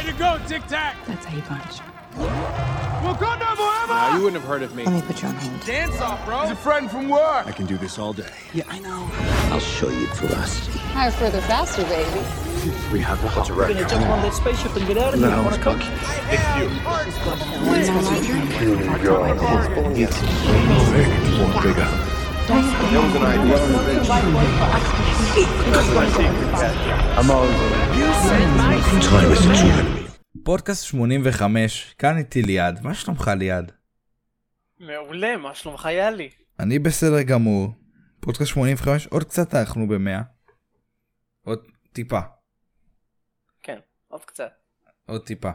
Way to go, Tic Tac! That's how you punch. Wakanda forever! Now, you wouldn't have heard of me. Let me put you on hold. Dance off, bro! He's a friend from work! I can do this all day. Yeah, I know. I'll show you ferocity. Higher, further, faster, baby. We have the hot We're gonna jump on that spaceship and get out of no, here. No, it's cocky. It's you. It's you. It's you. It's. It's you. It's you. You. It's you. פודקאסט 85, כאן איתי ליעד, מה שלומך ליעד? מעולה, מה שלומך יאלי? אני בסדר גמור. פודקאסט 85, עוד קצת אנחנו במאה. עוד טיפה, כן, עוד קצת. עוד טיפה.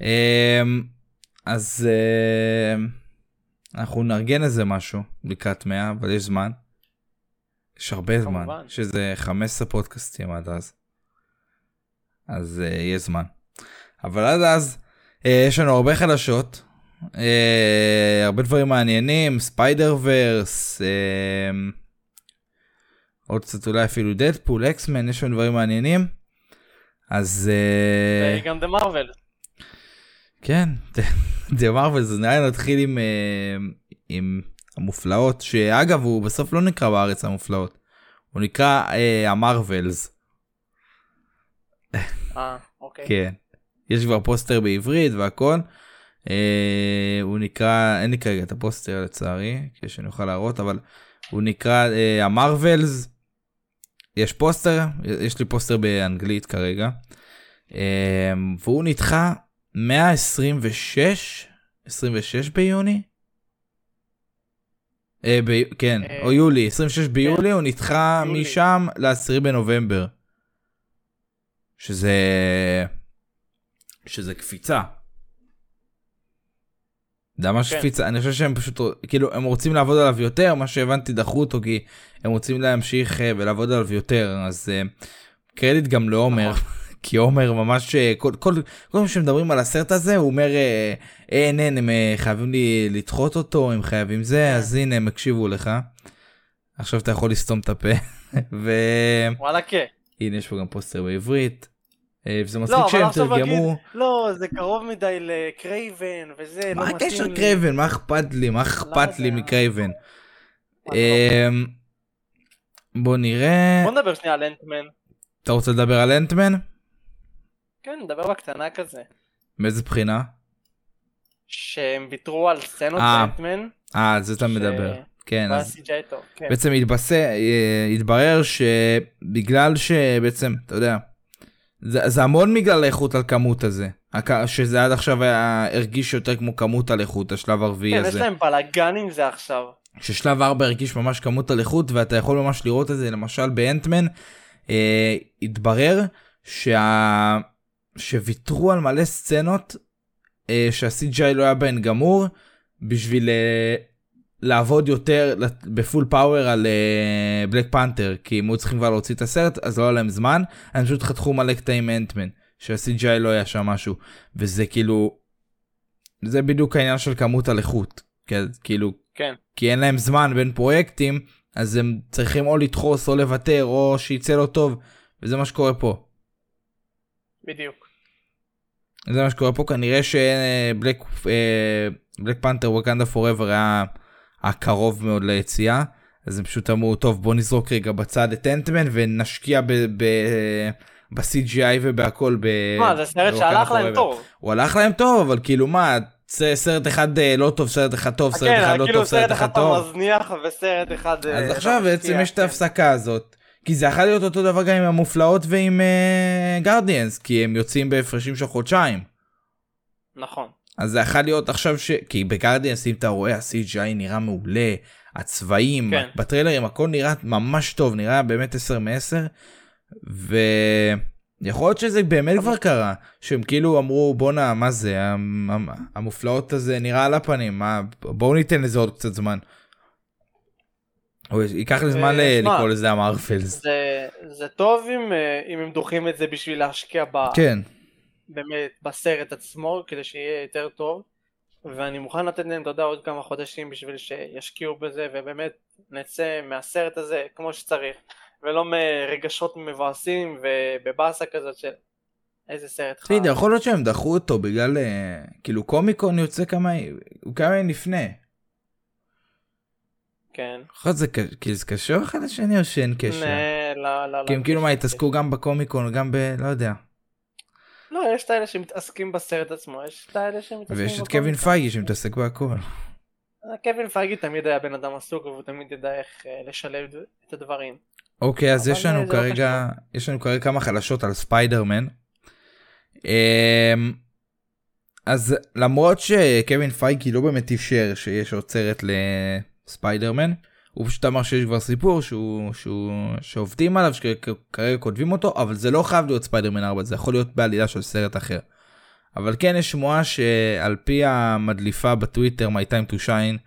אמ, אז אמ, אנחנו נארגן איזה משהו לקראת 100, אבל יש זמן. יש הרבה זמן, כמובן. יש איזה 15 פודקאסטים עד אז. אז אה, יש זמן. אבל עד אז אה, יש לנו הרבה חדשות, אה, הרבה דברים מעניינים, ספיידר ורס, אה, עוד קצת אולי אפילו דדפול, אקסמן, יש לנו דברים מעניינים. אז וגם The Marvels. כן, The Marvels זה נראה לי נתחיל עם, אה, עם המופלאות, שאגב הוא בסוף לא נקרא בארץ המופלאות, הוא נקרא אה, המרוולס, אה, אוקיי. כן. יש כבר פוסטר בעברית והכל. אה, הוא נקרא, אין לי כרגע את הפוסטר לצערי, כדי שאני אוכל להראות, אבל הוא נקרא אה, המרוולס. יש פוסטר, יש לי פוסטר באנגלית כרגע. אה, והוא נדחה 126, 26 ביוני? אה, ב... כן, אה, או יולי, 26 ביולי, הוא נדחה יולי. משם ל-10 בנובמבר. שזה... שזה קפיצה. זה ממש כן. קפיצה, אני חושב שהם פשוט, כאילו, הם רוצים לעבוד עליו יותר, מה שהבנתי דחו אותו כי הם רוצים להמשיך אה, ולעבוד עליו יותר, אז אה, קרדיט גם לעומר, נכון. כי עומר ממש, אה, כל, כל, כל פעם שמדברים על הסרט הזה, הוא אומר, אה, אין, אין, הם אה, חייבים לי לדחות אותו, הם חייבים כן. זה, אז הנה, הם הקשיבו לך. עכשיו אתה יכול לסתום את הפה. ו... וואלה כן. הנה יש פה גם פוסטר בעברית. אה, וזה מצחיק לא, אבל שהם תרגמו. לא, זה קרוב מדי לקרייבן וזה, לא מה מתאים הקשר לי. קרייבן? מה אכפת לי? מה אכפת זה לי היה- מקרייבן? מה, בוא נראה. בוא נדבר שנייה על אנטמן. אתה רוצה לדבר על אנטמן? כן, נדבר בקטנה כזה. מאיזה בחינה? שהם ויתרו על סצנות אה, באנטמן. אה, על זה אתה מדבר. כן, אז. כן. בעצם אה, התברר שבגלל שבעצם, אתה יודע, זה, זה המון בגלל האיכות על כמות הזה. שזה עד עכשיו היה, הרגיש יותר כמו כמות על איכות, השלב הרביעי כן, הזה. יש להם בלאגן עם זה עכשיו. ששלב 4 הרגיש ממש כמות על איכות ואתה יכול ממש לראות את זה למשל באנטמן אה, התברר שה... שוויתרו על מלא סצנות אה, שה-CGI לא היה בהן גמור בשביל אה, לעבוד יותר בפול פאוור על אה, בלק פנתר כי הם היו צריכים כבר להוציא את הסרט אז לא היה להם זמן הם פשוט חתכו מלא קטעים מאנטמן שה-CGI לא היה שם משהו וזה כאילו זה בדיוק העניין של כמות על איכות כאילו כן. כי אין להם זמן בין פרויקטים אז הם צריכים או לדחוס או לוותר או שיצא לא טוב וזה מה שקורה פה. בדיוק. זה מה שקורה פה כנראה שבלק בלק פנתר ווקנדה פוראבר היה הקרוב מאוד ליציאה אז הם פשוט אמרו טוב בוא נזרוק רגע בצד את אנטמן ונשקיע. ב-CGI ובהכל ב... מה, זה סרט שהלך להם. טוב. הוא הלך להם טוב אבל כאילו מה סרט אחד אה, לא טוב סרט אחד טוב סרט כן, אחד לא כאילו טוב סרט אחד אתה טוב. מזניח וסרט אחד... אה, אז אתה עכשיו בעצם משקיע, יש את כן. ההפסקה הזאת. כי זה יכול להיות אותו דבר גם עם המופלאות ועם גרדיאנס כי הם יוצאים בהפרשים של חודשיים. נכון. אז זה יכול להיות עכשיו ש... כי בגרדיאנס אם אתה רואה ה-CGI נראה מעולה, הצבעים, כן. בטריילרים הכל נראה ממש טוב, נראה באמת 10 מ-10 ויכול להיות שזה באמת כבר קרה, שהם כאילו אמרו בואנה מה זה, המ- המ- המופלאות הזה נראה על הפנים, מה, בואו ניתן לזה עוד קצת זמן. ייקח לי זמן אה, שמע, לקרוא לזה המרפלס. זה, זה טוב אם, אה, אם הם דוחים את זה בשביל להשקיע ב, כן, באמת בסרט עצמו כדי שיהיה יותר טוב ואני מוכן לתת להם יודע עוד כמה חודשים בשביל שישקיעו בזה ובאמת נצא מהסרט הזה כמו שצריך ולא מרגשות מבאסים ובבאסה כזאת של איזה סרט יודע, יכול להיות שהם דחו אותו בגלל, אה, כאילו קומיקון יוצא כמה, כמה ימים לפני. כן. להיות זה כאילו זה קשור אחד לשני או שאין קשר? לא, לא, לא. כי הם כאילו מה התעסקו גם בקומיקון גם ב... לא יודע. לא, יש את האלה שמתעסקים בסרט עצמו, יש את האלה שמתעסקים ויש את. קווין פייגי שמתעסק בהכל. קווין פייגי תמיד היה בן אדם עסוק והוא תמיד ידע איך אה, לשלב את הדברים. אוקיי אז יש לנו זה לא כרגע יש לנו כרגע כמה חדשות על ספיידרמן. אמ, אז למרות שקווין פייגי לא באמת אישר שיש עוד סרט לספיידרמן הוא פשוט אמר שיש כבר סיפור שהוא שהוא שעובדים עליו שכרגע כותבים אותו אבל זה לא חייב להיות ספיידרמן 4 זה יכול להיות בעלילה של סרט אחר. אבל כן יש שמועה שעל פי המדליפה בטוויטר my time to shine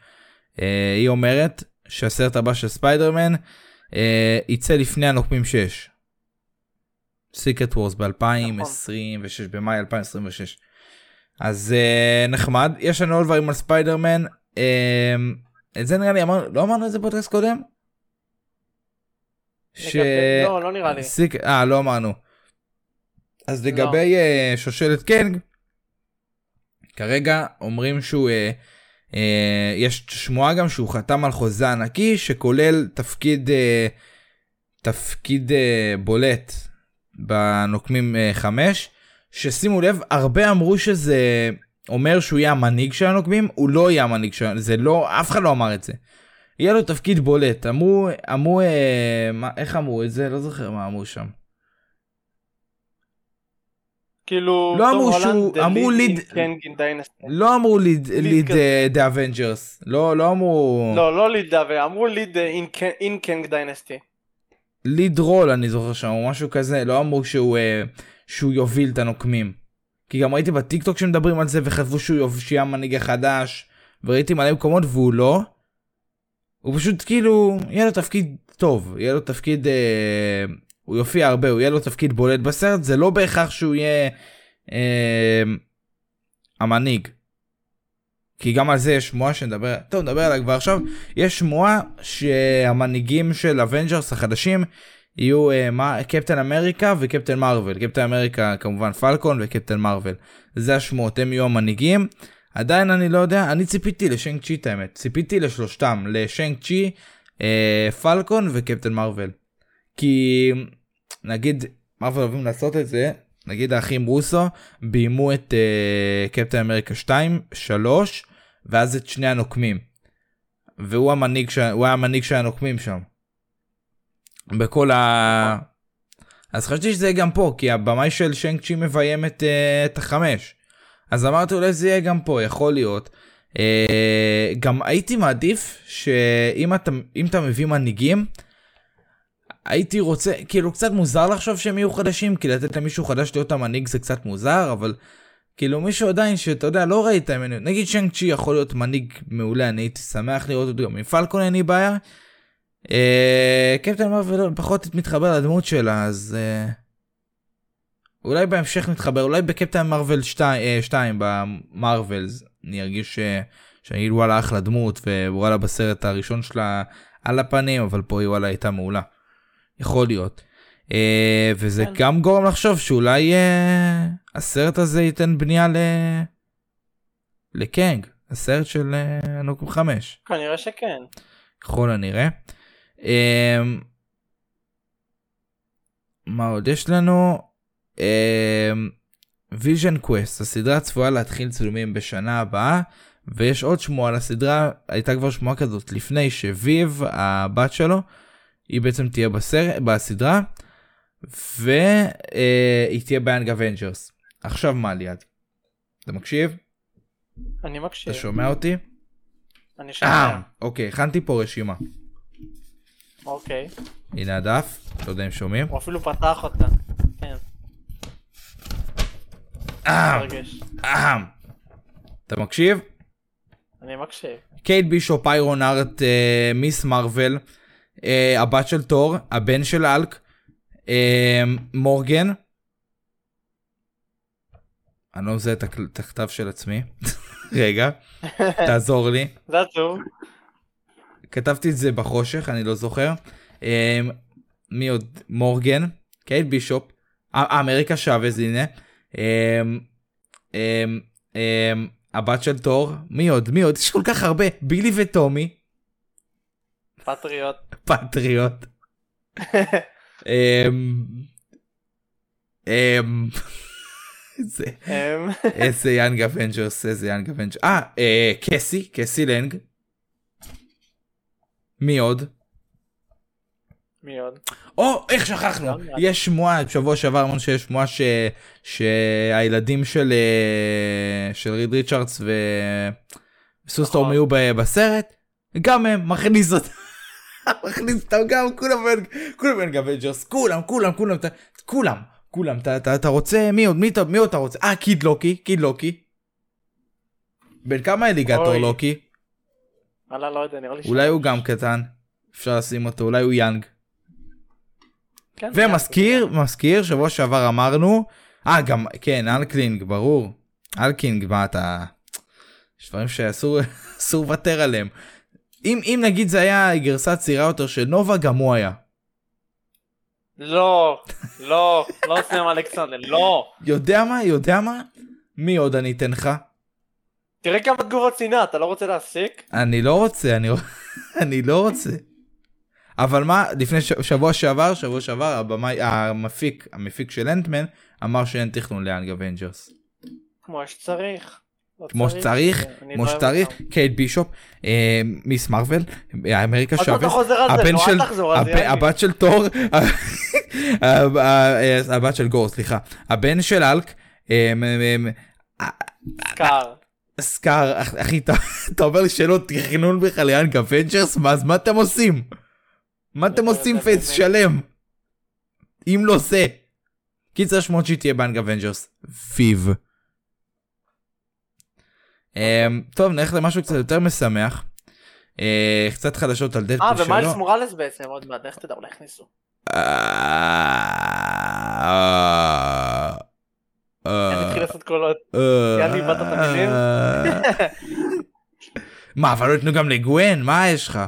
אה, היא אומרת שהסרט הבא של ספיידרמן אה, יצא לפני הנוקמים 6. סיקרט וורס ב-2026 במאי 2026. אז אה, נחמד יש לנו עוד דברים על ספיידרמן את זה נראה לי אמרנו לא אמרנו את זה בפודקאסט קודם. ש... לא, לא נראה לי. סיק... אה לא אמרנו. אז לא. לגבי אה, שושלת קנג כרגע אומרים שהוא אה, אה, יש שמועה גם שהוא חתם על חוזה ענקי שכולל תפקיד אה, תפקיד אה, בולט בנוקמים 5 ששימו לב הרבה אמרו שזה אומר שהוא יהיה המנהיג של הנוקמים הוא לא יהיה המנהיג של זה לא אף אחד לא אמר את זה. יהיה לו תפקיד בולט אמרו אמרו אה, מה, איך אמרו את זה לא זוכר מה אמרו שם. כאילו, לא אמרו שהוא- אמרו Dynasty. לא אמרו lead lead כזה. The Avengers לא לא אמרו לא, לא lead the Av, אמרו lead אה, in Kang Dynasty. lead role אני זוכר שם או משהו כזה לא אמרו שהוא אה, שהוא יוביל את הנוקמים. כי גם ראיתי בטיק טוק שמדברים על זה וחשבו שהוא שיהיה המנהיג החדש וראיתי מלא מקומות והוא לא. הוא פשוט כאילו יהיה לו תפקיד טוב יהיה לו תפקיד אה, הוא יופיע הרבה הוא יהיה לו תפקיד בולט בסרט זה לא בהכרח שהוא יהיה אה, המנהיג. כי גם על זה יש שמועה שנדבר טוב נדבר עליה כבר עכשיו יש שמועה שהמנהיגים של Avengers החדשים יהיו אה, מה, קפטן אמריקה וקפטן מרוויל. קפטן אמריקה כמובן פלקון וקפטן מרוויל. זה השמועות הם יהיו המנהיגים. עדיין אני לא יודע אני ציפיתי לשאנג צ'י את האמת. ציפיתי לשלושתם לשאנג צ'י אה, פלקון וקפטן מרוויל. כי נגיד מרוויל אוהבים לעשות את זה נגיד האחים רוסו ביימו את אה, קפטן אמריקה 2 3 ואז את שני הנוקמים. והוא המנהיג ש... הוא היה המנהיג של הנוקמים שם. בכל ה... אז חשבתי שזה יהיה גם פה כי הבמאי של שנק צ'י מביים את, אה, את החמש. אז אמרתי אולי זה יהיה גם פה יכול להיות. אה, גם הייתי מעדיף שאם אתה אתה מביא מנהיגים הייתי רוצה כאילו קצת מוזר לחשוב שהם יהיו חדשים כי לתת למישהו חדש להיות המנהיג זה קצת מוזר אבל כאילו מישהו עדיין שאתה יודע לא ראית נגיד שנק צ'י יכול להיות מנהיג מעולה אני הייתי שמח לראות אותו גם עם פלקון אין לי בעיה. אה, קפטן מרוויל פחות מתחבר לדמות שלה אז אה, אולי בהמשך נתחבר אולי בקפטן מרוויל 2 2 במרווילס אני ארגיש ש- שאני אגיד וואלה אחלה דמות ווואלה בסרט הראשון שלה על הפנים אבל פה היא וואלה הייתה מעולה. יכול להיות. אה, וזה כן. גם גורם לחשוב שאולי אה, הסרט הזה ייתן בנייה ל... לקנג הסרט של אה, הנוקום 5 כנראה שכן. ככל הנראה. אמ, מה עוד יש לנו? Vision Quest הסדרה צפויה להתחיל צילומים בשנה הבאה ויש עוד שמועה על הסדרה הייתה כבר שמועה כזאת לפני שוויב הבת שלו היא בעצם תהיה בסר... בסדרה והיא תהיה ב Young Avengers. עכשיו מה ליעד? אתה מקשיב? אני מקשיב. אתה שומע אותי? אני אה, שומע. אוקיי הכנתי פה רשימה. אוקיי. הנה הדף, לא יודע אם שומעים. הוא אפילו פתח אותה. כן. אהם. אתה מקשיב? אני מקשיב. קייט בישופ, איירון ארט, אה, מיס מרוויל, אה, הבת של תור, הבן של אלק, אה, מורגן. אני לא מזהה את הכתב של עצמי. רגע, תעזור לי. זה עצוב. כתבתי את זה בחושך, אני לא זוכר. אה, מי עוד? מורגן, קייט בישופ, אמריקה צ'אבז, הנה. אמ, אמ, אמ, הבת של תור, מי עוד? מי עוד? יש כל כך הרבה. בילי וטומי, פטריוט. פטריוט. אמ, אמ, איזה, אמ, איזה Young Avengers, איזה Young Avengers. אה, אה, קסי, קסי לנג. מי עוד? מי עוד? או, איך שכחנו? יש שמועה, בשבוע שעבר אמרנו שיש שמועה ש... שהילדים של, אה, של ריד ריצ'רדס ו... נכון. יהיו ב- בסרט, גם הם, מכניס אותם. מכניס אותם גם, כולם כולם Avengers, כולם, כולם, כולם, כולם, כולם, אתה- רוצה, מי עוד, מי אתה- מי עוד אתה רוצה? אה, Kid Loki, Kid Loki. בן כמה אליגטור. לוקי? וואלה לא יודע נראה לי אולי הוא גם קטן, אפשר לשים אותו, אולי הוא יאנג. כן, ומזכיר, מזכיר, שבוע שעבר אמרנו, אה גם, כן, אלקלינג, ברור. אלקינג, מה אתה... יש דברים שאסור אסור לוותר עליהם. אם, אם נגיד זה היה גרסה צעירה יותר של נובה, גם הוא היה. לא, לא, לא סם אלכסנדר, לא. יודע מה? יודע מה? מי עוד אני אתן לך? תראה כמה תגובות שנאה, אתה לא רוצה להפסיק? אני לא רוצה, אני, אני לא רוצה. אבל מה, לפני ש... שבוע שעבר, שבוע שעבר, הבמאי, המפיק, המפיק של אנטמן, אמר שאין תכנון ל Young Avengers. כמו שצריך. לא כמו שצריך, כמו לא שצריך. קייט בישופ, אה, מיס מרוויל, אה, אמריקה צ'אבז, הבן נו, של. הבת של תור, ה- ה- הבת של גור, סליחה, הבן של אלק, אה, סקאר. סקאר, אח- אחי, אתה- אומר לי שלא תכנון בכלל ליאנג אבנג'רס, מה אז מה אתם עושים? מה אתם לא עושים יודע פייס באמת. שלם? אם לא זה. קיצר שמות שהיא תהיה באנג אבנג'רס. פיב. אמ, טוב נלך למשהו קצת יותר משמח. אה, קצת חדשות על אה, דדפול שלו. ומיילס מוראלס בעצם, עוד מעט, איך תדע, אולי הכניסו. אני אה, אתחיל לעשות קולות. אה, יאללה, איבדת את המילים? מה אבל לא יתנו גם לגווין מה יש לך?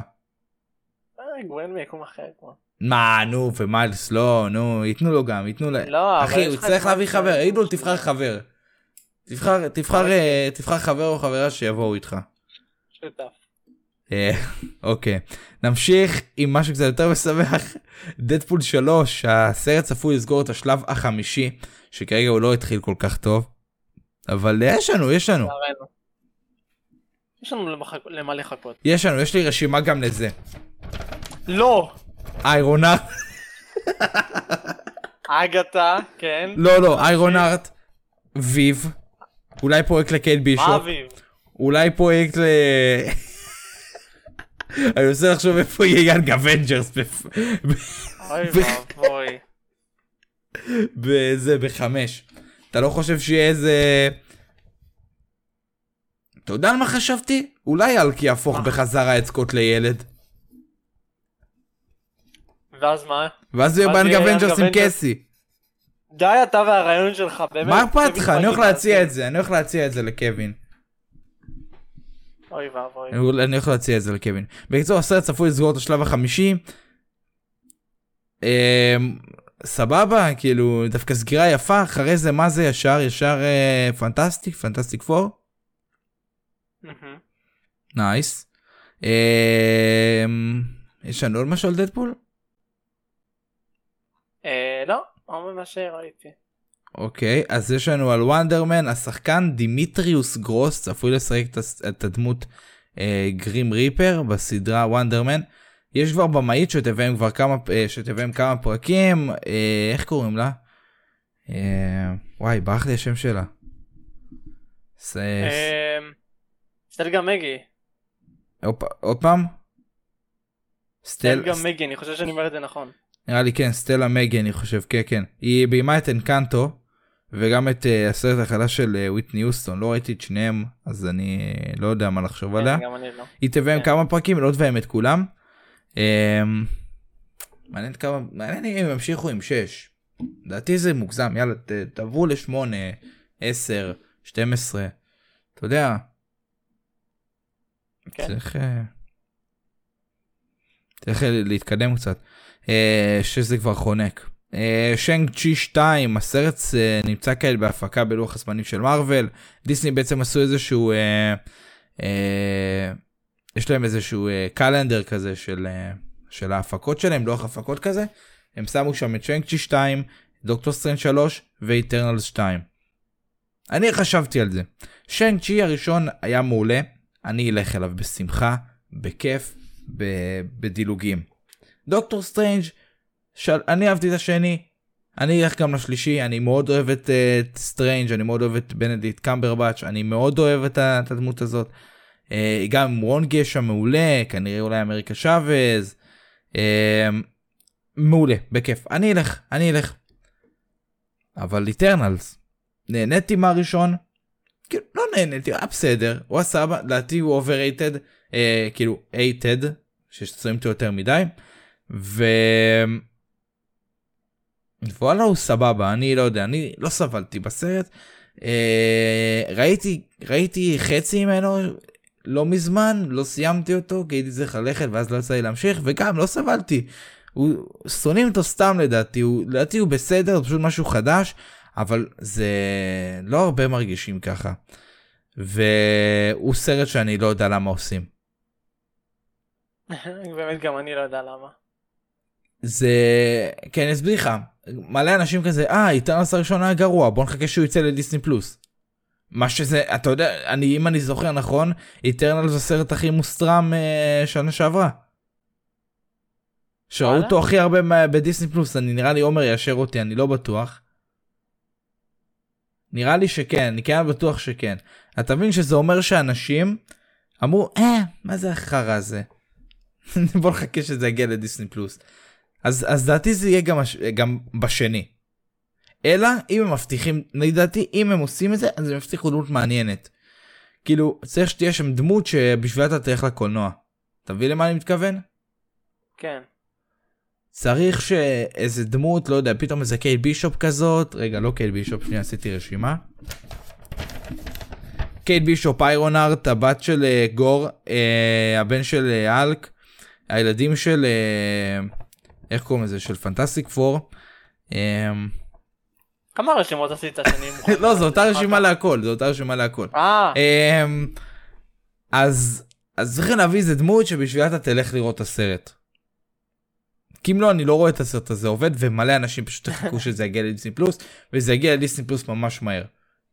אה, גווין מיקום אחר כבר. מה נו ומיילס לא נו ייתנו לו גם ייתנו לו. לא, אחי הוא יצטרך להביא חבר ו- יגידו לו תבחר חבר. תבחר תבחר תבחר חבר או חברה שיבואו איתך. שותף. אוקיי נמשיך עם משהו קצת יותר משמח דדפול 3 הסרט צפוי לסגור את השלב החמישי שכרגע הוא לא התחיל כל כך טוב. אבל יש לנו יש לנו. יש לנו למה לחכות. יש לנו יש לי רשימה גם לזה. לא! איירונארט אגתה, כן. לא לא איירונארט ויב אולי פרויקט לקייט מה בישופ אביב? אולי פרויקט ל... אני מנסה לחשוב איפה יהיה יאנג אבנג'רס אוי ואבוי. בזה בחמש. אתה לא חושב שיהיה איזה... אתה יודע על מה חשבתי? אולי אלקי יהפוך בחזרה את סקוט לילד. ואז מה? ואז הוא יהיה יהיה Avengers עם. קסי. די אתה והרעיון שלך, באמת. מה אכפת לך? אני הולך להציע. את זה, אני הולך להציע את זה לקווין. אוי ואבוי. אני אני הולך להציע את זה לקווין. בקיצור הסרט צפוי לסגור את השלב החמישי. סבבה כאילו דווקא סגירה יפה אחרי זה מה זה ישר ישר אה, Fantastic Fantastic Four. Nice. אמ, יש לנו עוד משהו על דדפול? אה, לא, לא ממה שראיתי. אוקיי אז יש לנו על Wonder Man השחקן דימיטריוס גרוס צפוי לשחק את הדמות אה, גרים ריפר בסדרה Wonder Man. יש כבר במאית שתביים כבר כמה אה, שתביים כמה פרקים אה, איך קוראים לה? אה, וואי ברח לי השם שלה. סטלגה מגי. עוד פעם? סטל, סטלגה מגי, אני חושב שאני אומר את זה נכון. נראה לי כן סטלה מגי אני חושב כן כן היא ביימה את אנקנטו וגם את uh, הסרט החדש של uh, וויטני יוסטון לא ראיתי את שניהם אז אני לא יודע מה לחשוב עליה כן, גם אני לא. היא תביים כן. כמה פרקים לא תביים את כולם. Um, מעניין כמה מעניין אם הם ימשיכו עם 6. לדעתי זה מוגזם יאללה תעברו ל-8 10 12 אתה יודע. כן. צריך אה, צריך להתקדם קצת. אה, שזה כבר חונק. שנג צ'י 2, הסרט אה, נמצא כעת בהפקה בלוח הזמנים של מארוול. דיסני בעצם עשו איזשהו, אה, אה, יש להם איזשהו אה, קלנדר כזה של, אה, של ההפקות שלהם, לוח הפקות כזה. הם שמו שם את שנג צ'י 2, דוקטור סטרנד 3 ואיטרנל 2. אני חשבתי על זה. שנג צ'י הראשון היה מעולה, אני אלך אליו בשמחה, בכיף, ב- בדילוגים. דוקטור סטרנג' של... אני אהבתי את השני, אני אלך גם לשלישי, אני מאוד אוהב את, uh, את סטרנג', אני מאוד אוהב את בנדיט קמברבץ', אני מאוד אוהב את, את הדמות הזאת. Uh, גם עם רון גשע מעולה, כנראה אולי אמריקה שבז. Uh, מעולה, בכיף. אני אלך, אני אלך. אבל איטרנלס, נהניתי מהראשון, כאילו לא נהניתי, היה בסדר, הוא עשה, לדעתי הוא overrated, אה, כאילו hated, ששמים אותו יותר מדי, ו... וואלה הוא סבבה, אני לא יודע, אני לא סבלתי בסרט, אה, ראיתי, ראיתי חצי ממנו לא מזמן, לא סיימתי אותו, כי הייתי צריך ללכת ואז לא יצא לי להמשיך, וגם לא סבלתי. הוא שונאים אותו סתם לדעתי, הוא, לדעתי הוא בסדר, זה פשוט משהו חדש, אבל זה לא הרבה מרגישים ככה. והוא סרט שאני לא יודע למה עושים. באמת גם אני לא יודע למה. זה כן אסביר לך מלא אנשים כזה אה איטרנס הראשון היה גרוע בוא נחכה שהוא יצא לדיסני פלוס. מה שזה אתה יודע אני אם אני זוכר נכון איטרנל זה הסרט הכי מוסטרם אה, שנה שעברה. שראו? אותו הכי הרבה בדיסני פלוס אני נראה לי עומר יאשר אותי אני לא בטוח. נראה לי שכן אני כן בטוח שכן. אתה מבין שזה אומר שאנשים אמרו אה מה זה החרא הזה. בוא נחכה שזה יגיע לדיסני פלוס. אז אז דעתי זה יהיה גם. גם בשני. אלא אם הם מבטיחים, לדעתי אם הם עושים את זה אז הם יבטיחו דמות מעניינת. כאילו צריך שתהיה שם דמות שבשבילה אתה תלך לקולנוע. אתה מבין למה אני מתכוון? כן. צריך שאיזה דמות לא יודע פתאום איזה קייט בישופ כזאת רגע לא קייט בישופ שנייה עשיתי רשימה. קייט בישופ איירון הארט הבת של אה, ת'ור אה, הבן של אה, האלק הילדים של אה, איך קוראים לזה של פנטסטיק פור. אה, כמה רשימות עשית שאני מוכן... לא זו אותה רשימה להכל זו אותה רשימה להכל. אה, אמ, אז אז צריכים להביא איזה דמות שבשבילה אתה תלך לראות את הסרט. כי אם לא אני לא רואה את הסרט הזה עובד ומלא אנשים פשוט יחכו שזה יגיע לדיסני פלוס וזה יגיע לדיסני פלוס ממש מהר.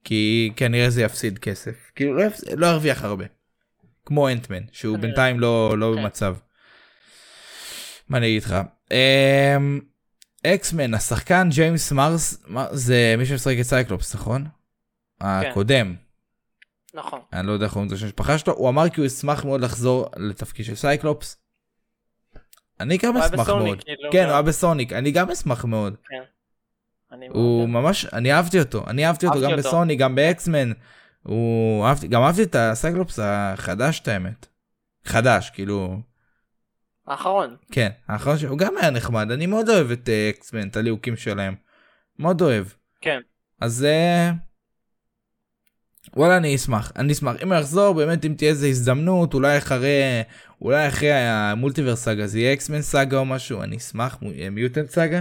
כי כנראה זה יפסיד כסף כאילו לא, יפס... לא ירוויח הרבה. כמו אנטמן שהוא. בינתיים לא לא כן. במצב. מה אני אגיד לך. אקסמן השחקן ג'יימס מרס זה מי שמשחק את סייקלופס נכון? הקודם. נכון. אני לא יודע איך קוראים לזה של המשפחה שלו, הוא אמר כי הוא ישמח מאוד לחזור לתפקיד של סייקלופס. אני גם אשמח מאוד. כאילו, כן, גם. הוא היה בסוניק, אני גם אשמח מאוד. אני הוא ממש, אני אהבתי אותו, אני אהבתי אותו גם. בסוניק, גם באקסמן. הוא אהבתי, גם אהבתי את הסייקלופס החדש את האמת. חדש, כאילו, האחרון. כן, האחרון שהוא גם היה נחמד, אני מאוד אוהב את אה, אקסמן, את הליהוקים שלהם. מאוד אוהב. כן. אז אה, וואלה אני אשמח אני אשמח אם יחזור באמת אם תהיה איזה הזדמנות אולי אחרי אולי אחרי המולטיברס סאגה זה יהיה אקסמן סאגה או משהו אני אשמח מיוטנט סאגה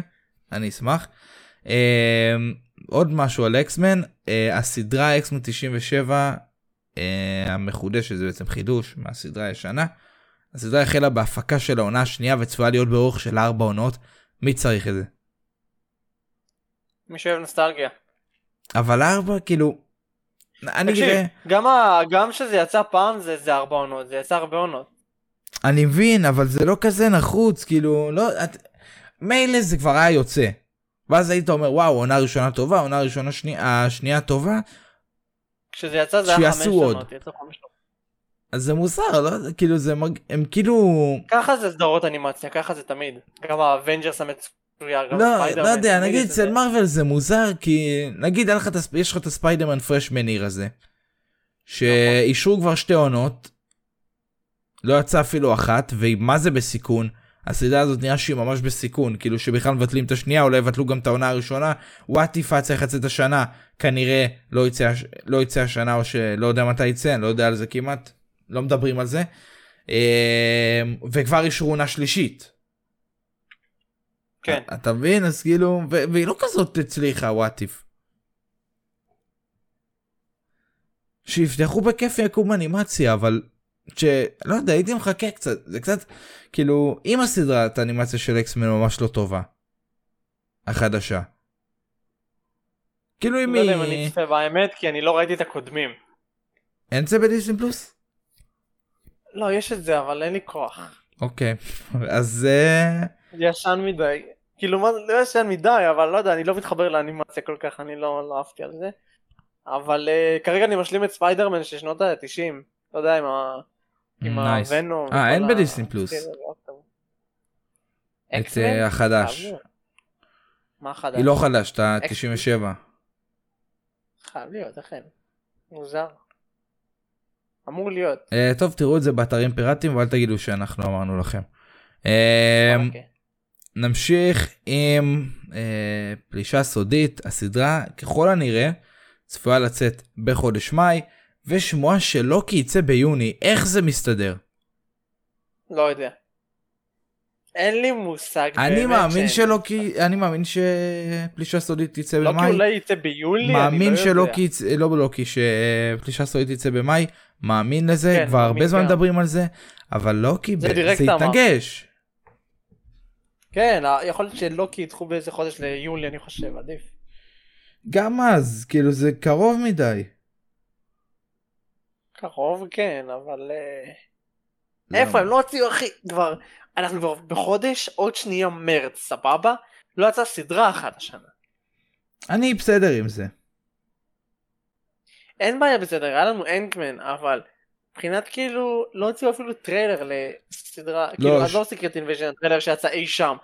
אני אשמח. אה, עוד משהו על אקסמן אה, הסדרה אקסמן 97 אה, המחודשת זה בעצם חידוש מהסדרה הישנה. הסדרה החלה בהפקה של העונה השנייה וצפויה להיות באורך של ארבע עונות מי צריך את זה. מי שאוהב נוסטלגיה. אבל ארבע כאילו. אני תקשיב, אראה. גם ה- גם שזה יצא פעם זה זה ארבע עונות, זה יצא הרבה עונות. אני מבין אבל זה לא כזה נחוץ כאילו לא את... מילא זה כבר היה יוצא. ואז היית אומר וואו עונה ראשונה טובה עונה ראשונה שני... השנייה טובה כשזה יצא זה היה חמש. עונות, יצאו חמש. אז זה מוזר לא כאילו זה מרג... הם כאילו ככה זה סדרות אנימציה, ככה זה תמיד. גם ה Avengers המצויר, גם לא לא יודע נגיד אצל. מארוול זה מוזר כי נגיד לך את יש לך את הספיידרמן Freshman Year הזה. שאישרו כבר שתי עונות. לא יצא אפילו אחת ומה זה בסיכון. הסדרה הזאת נראה שהיא ממש בסיכון כאילו שבכלל מבטלים את השנייה אולי יבטלו גם את העונה הראשונה. וואט איפה צריך לצאת השנה כנראה לא יצא לא יצא השנה או שלא יודע מתי יצא אני לא יודע על זה כמעט לא מדברים על זה. אה, וכבר אישרו עונה שלישית. כן. אתה מבין? אז כאילו, והיא לא כזאת הצליחה, וואט איף. שיפתחו בכיף יקום אנימציה, אבל ש... לא יודע, הייתי מחכה קצת, זה קצת, כאילו, אם הסדרת האנימציה של אקסמן ממש לא טובה. החדשה. כאילו אם לא יודע אם היא... אני אצפה באמת, כי אני לא ראיתי את הקודמים. אין את זה בדיסני פלוס? לא, יש את זה, אבל אין לי כוח. אוקיי, אז... אה, ישן מדי. כאילו, מה, לא ישן מדי, אבל לא יודע, אני לא מתחבר לאנימציה כל כך, אני לא, לא אהבתי על זה. אבל אה, כרגע אני משלים את ספיידרמן של שנות ה-90. לא יודע, עם ה... עם נייס. הוונו. אה, אין בדיסני פלוס. את אה, החדש. מה החדש? היא לא חדש, אתה אקס- 97. חייב להיות, אכן. מוזר. אמור להיות. אה, טוב, תראו את זה באתרים פיראטיים ואל תגידו שאנחנו אמרנו לכם. אה, אוקיי. נמשיך עם אה, פלישה סודית, הסדרה ככל הנראה צפויה לצאת בחודש מאי, ושמועה שלוקי יצא ביוני, איך זה מסתדר? לא יודע. אין לי מושג אני מאמין שאין שלוקי, אני מאמין שפלישה סודית תצא לא כי במאי. אולי יצא ביולי, מאמין לא יודע. שלוקי, יצא- לא בלוקי, שפלישה סודית תצא במאי, מאמין לזה, כן, כבר הרבה זמן. מדברים על זה, אבל ב- דירקט זה אמר. יתנגש. כן, יכול להיות שלוקי ידחו באיזה חודש ליולי, אני חושב, עדיף. גם אז, כאילו זה קרוב מדי. קרוב, כן, אבל... אה, לא. איפה הם לא הוציאו, אחי? כבר... אנחנו כבר בחודש, עוד שנייה מרץ, סבבה? לא יצאה סדרה אחת השנה. אני בסדר עם זה. אין בעיה בסדר, היה לנו אנטמן, אבל מבחינת כאילו, לא הוציאו אפילו טריילר לסדרה, כאילו, ש- אז לא Secret Invasion, טריילר שיצא אי שם,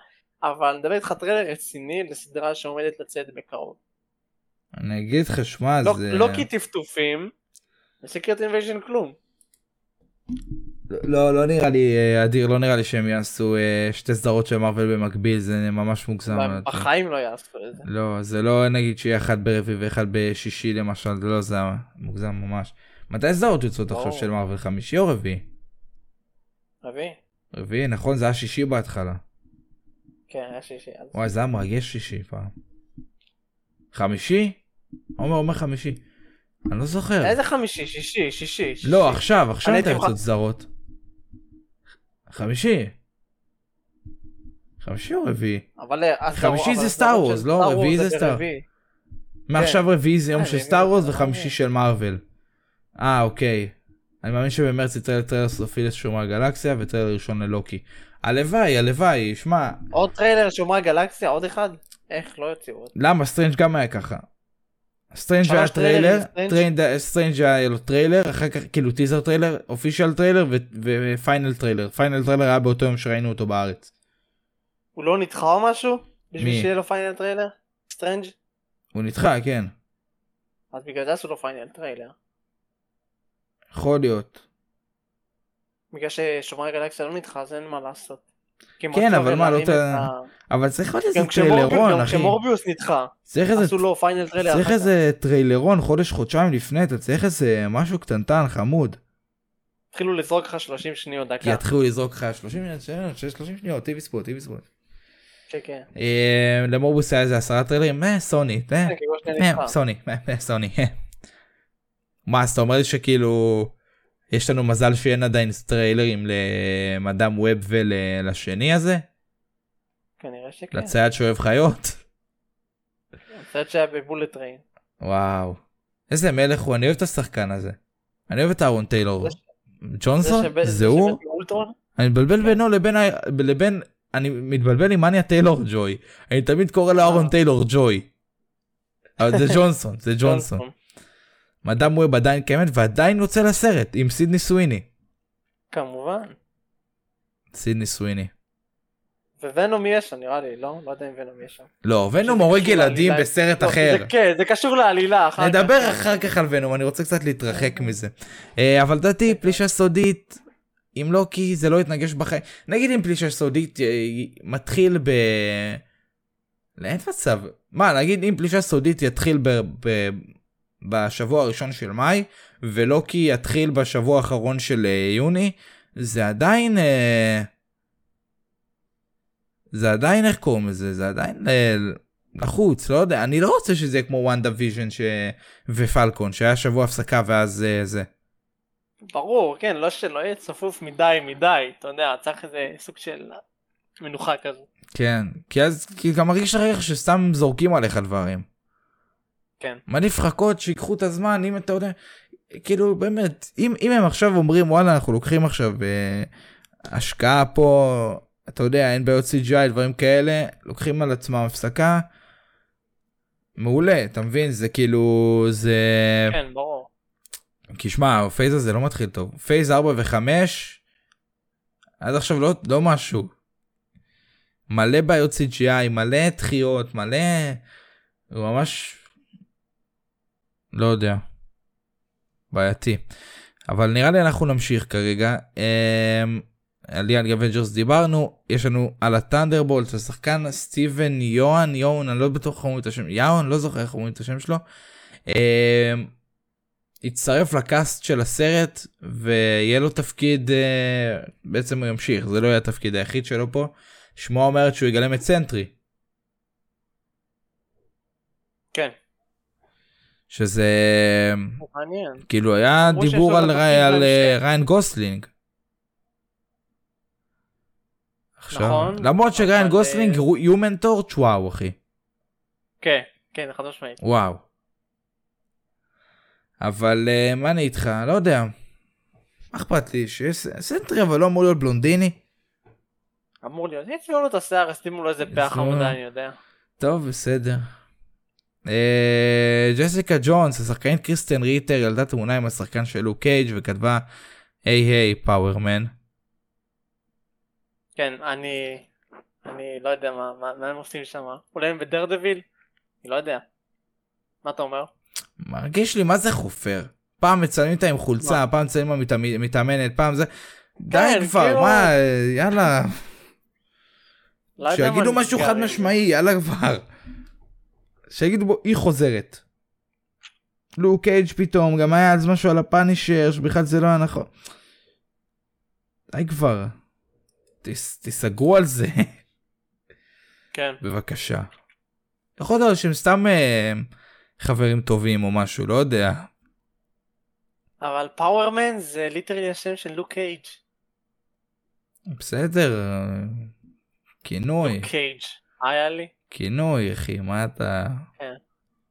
אבל נדבר איתך טריילר רציני לסדרה שעומדת לצאת בקרוב. אני אגיד לך, שמע, לא- זה... לא כי טפטופים, ו Secret Invasion כלום. לא, לא נראה לי, אה, אדיר, לא נראה לי שהם יעשו אה, שתי סדרות של מארוול במקביל, זה ממש מוגזם. בחיים לא יעשו את זה. לא, זה לא נגיד שיהיה אחד ברביעי ואחד בשישי למשל, זה לא זה מוגזם ממש. מתי סדרות יוצאות עכשיו. של מארוול? חמישי או רביעי? רביעי? רביעי, נכון? זה היה שישי בהתחלה. כן, היה שישי. וואי, זה היה מרגש שישי פעם. חמישי? עומר אומר חמישי. אני לא זוכר. איזה חמישי? שישי, שישי. לא, עכשיו, עכשיו אתה יוצאות סדרות. חמישי. חמישי או רביעי? אבל אה, חמישי זה סטאר של וורס, לא? רביעי זה סטאר. מעכשיו רביעי זה יום אה, של סטאר וורס אתה וחמישי. של מארוול. אה, אוקיי. אני מאמין שבמרץ יצא טריילר סופי לשומר הגלקסיה וטריילר ראשון ללוקי. הלוואי, הלוואי, שמע, עוד טריילר שומר גלקסיה, עוד אחד? איך לא יוציאו עוד? למה סטרנג' גם היה ככה. סטרנג' היה טריילר, סטרנג'? היה לו טריילר, אחר כך כאילו טיזר טריילר, official trailer ו final trailer. Final trailer היה באותו יום שראינו אותו בארץ. הוא לא נדחה או משהו? בשביל? שיהיה לו final trailer? סטרנג'? הוא נדחה, כן. אז בגלל זה עשו לו final trailer. יכול להיות. בגלל ששומר גלקסיה לא נדחה אז אין מה לעשות. כן, רצו אבל מה, לא ת- אבל צריך להיות איזה גם טריילרון, גם אחי. כשמורביוס נדחה, עשו לו final trailer. צריך. איזה טריילרון חודש חודשיים לפני אתה צריך איזה משהו קטנטן חמוד. התחילו לזרוק לך 30 שניות דקה. יתחילו לזרוק לך 30 שניות 30 שניות TV spot TV spot. כן, כן. אה, למורביוס היה איזה עשרה טריילרים אה, סוני אה, כן. סוני סוני. מה אז אתה אומר לי שכאילו יש לנו מזל שאין עדיין טריילרים למדאם ווב ולשני הזה כנראה שכן. לצייד שאוהב חיות. הסרט שהיה ב Bullet Train. וואו. איזה מלך הוא אני אוהב את השחקן הזה. אני אוהב את אהרון טיילור. זה ג'ונסון זה הוא. אני מבלבל בינו לבין לבין אני מתבלבל עם אניה טיילור ג'וי אני תמיד קורא לו אהרון אה. טיילור ג'וי. אבל זה ג'ונסון זה ג'ונסון. מדאם ווב עדיין קיימת ועדיין יוצא לסרט עם סידני סוויני. כמובן. סידני סוויני. וונום יש שם נראה לי, לא? לא יודע אם ונום יש שם. לא ונום שזה הורג ילדים. בסרט לא, אחר. זה כן, זה קשור לעלילה אחר כך. נדבר אחר כך על ונום אני רוצה קצת להתרחק מזה. אה, אבל לדעתי פלישה סודית אם לא כי זה לא יתנגש בחיים נגיד אם פלישה סודית אה, מתחיל ב... לא, אין מצב מה נגיד אם פלישה סודית יתחיל ב... בשבוע הראשון של מאי ולא כי יתחיל בשבוע האחרון של אה, יוני זה עדיין אה, זה עדיין איך קוראים לזה זה עדיין אה, לחוץ לא יודע אני לא רוצה שזה יהיה כמו וואנדה ויז'ן ש... ופלקון שהיה שבוע הפסקה ואז אה, זה. ברור, כן, לא שלא יהיה צפוף מדי מדי, אתה יודע, צריך איזה סוג של מנוחה כזו. כן כי אז כי גם מרגיש לך שסתם זורקים עליך דברים. כן. מעדיף לחכות שיקחו את הזמן אם אתה יודע כאילו באמת אם אם הם עכשיו אומרים וואלה אנחנו לוקחים עכשיו אה, השקעה פה אתה יודע אין בעיות CGI דברים כאלה לוקחים על עצמם הפסקה. מעולה אתה מבין זה כאילו זה כן, ברור. כי שמע ה phase הזה לא מתחיל טוב פייז 4 ו5 עד עכשיו לא לא משהו. מלא בעיות CGI מלא דחיות מלא הוא ממש לא יודע. בעייתי. אבל נראה לי אנחנו נמשיך כרגע. אמ, על Young Avengers דיברנו יש לנו על ה Thunderbolt השחקן סטיבן יוהן יוהן אני לא בטוח איך אומרים את השם יאון לא זוכר איך אומרים את השם שלו. אמ, הצטרף לקאסט של הסרט ויהיה לו תפקיד אה, בעצם הוא ימשיך זה לא יהיה התפקיד היחיד שלו פה. שמועה אומרת שהוא יגלם את Sentry כן, שזה מעניין. כאילו היה דיבור על, רי- על אה. ריין גוסלינג. עכשיו, נכון, למרות שריין גוסלינג אה, ה Human Torch וואו אחי כן, כן, חד משמעית. וואו. אבל אה, מה אני איתך לא יודע. מה אכפת לי שיש סנטרי אבל לא אמור להיות בלונדיני. אמור להיות, יצבעו לו את השיער, ישימו לו איזה לו. חמודה, אני יודע. טוב בסדר. אה, ג'סיקה ג'ונס השחקנית קריסטן ריטר ילדה תמונה עם השחקן של לוק קייג' וכתבה hey hey Power Man. כן, אני... אני לא יודע מה, מה, מה הם עושים שם. אולי הם בדרדוויל? אני לא יודע. מה אתה אומר? מרגיש לי מה זה חופר. פעם מצלמים אותה עם חולצה, פעם מצלמים אותה מתאמ- מתאמנת, פעם זה... די כן, כבר, כאילו- מה, יאללה, לא מה שיגידו משהו חד. משמעי, יאללה כבר. שיגידו בו, היא חוזרת. לוק קייג' פתאום, גם היה אז משהו על הפאנישר, שבכלל זה לא היה נכון. די כבר. תס- תיסגרו על זה, כן. בבקשה. יכול להיות שהם סתם אה, חברים טובים או משהו, לא יודע. אבל Power Man זה literally השם של לוק קייג'. בסדר, אה, כינוי, לוק קייג'. היה לי. כינוי אחי, מה אתה... כן.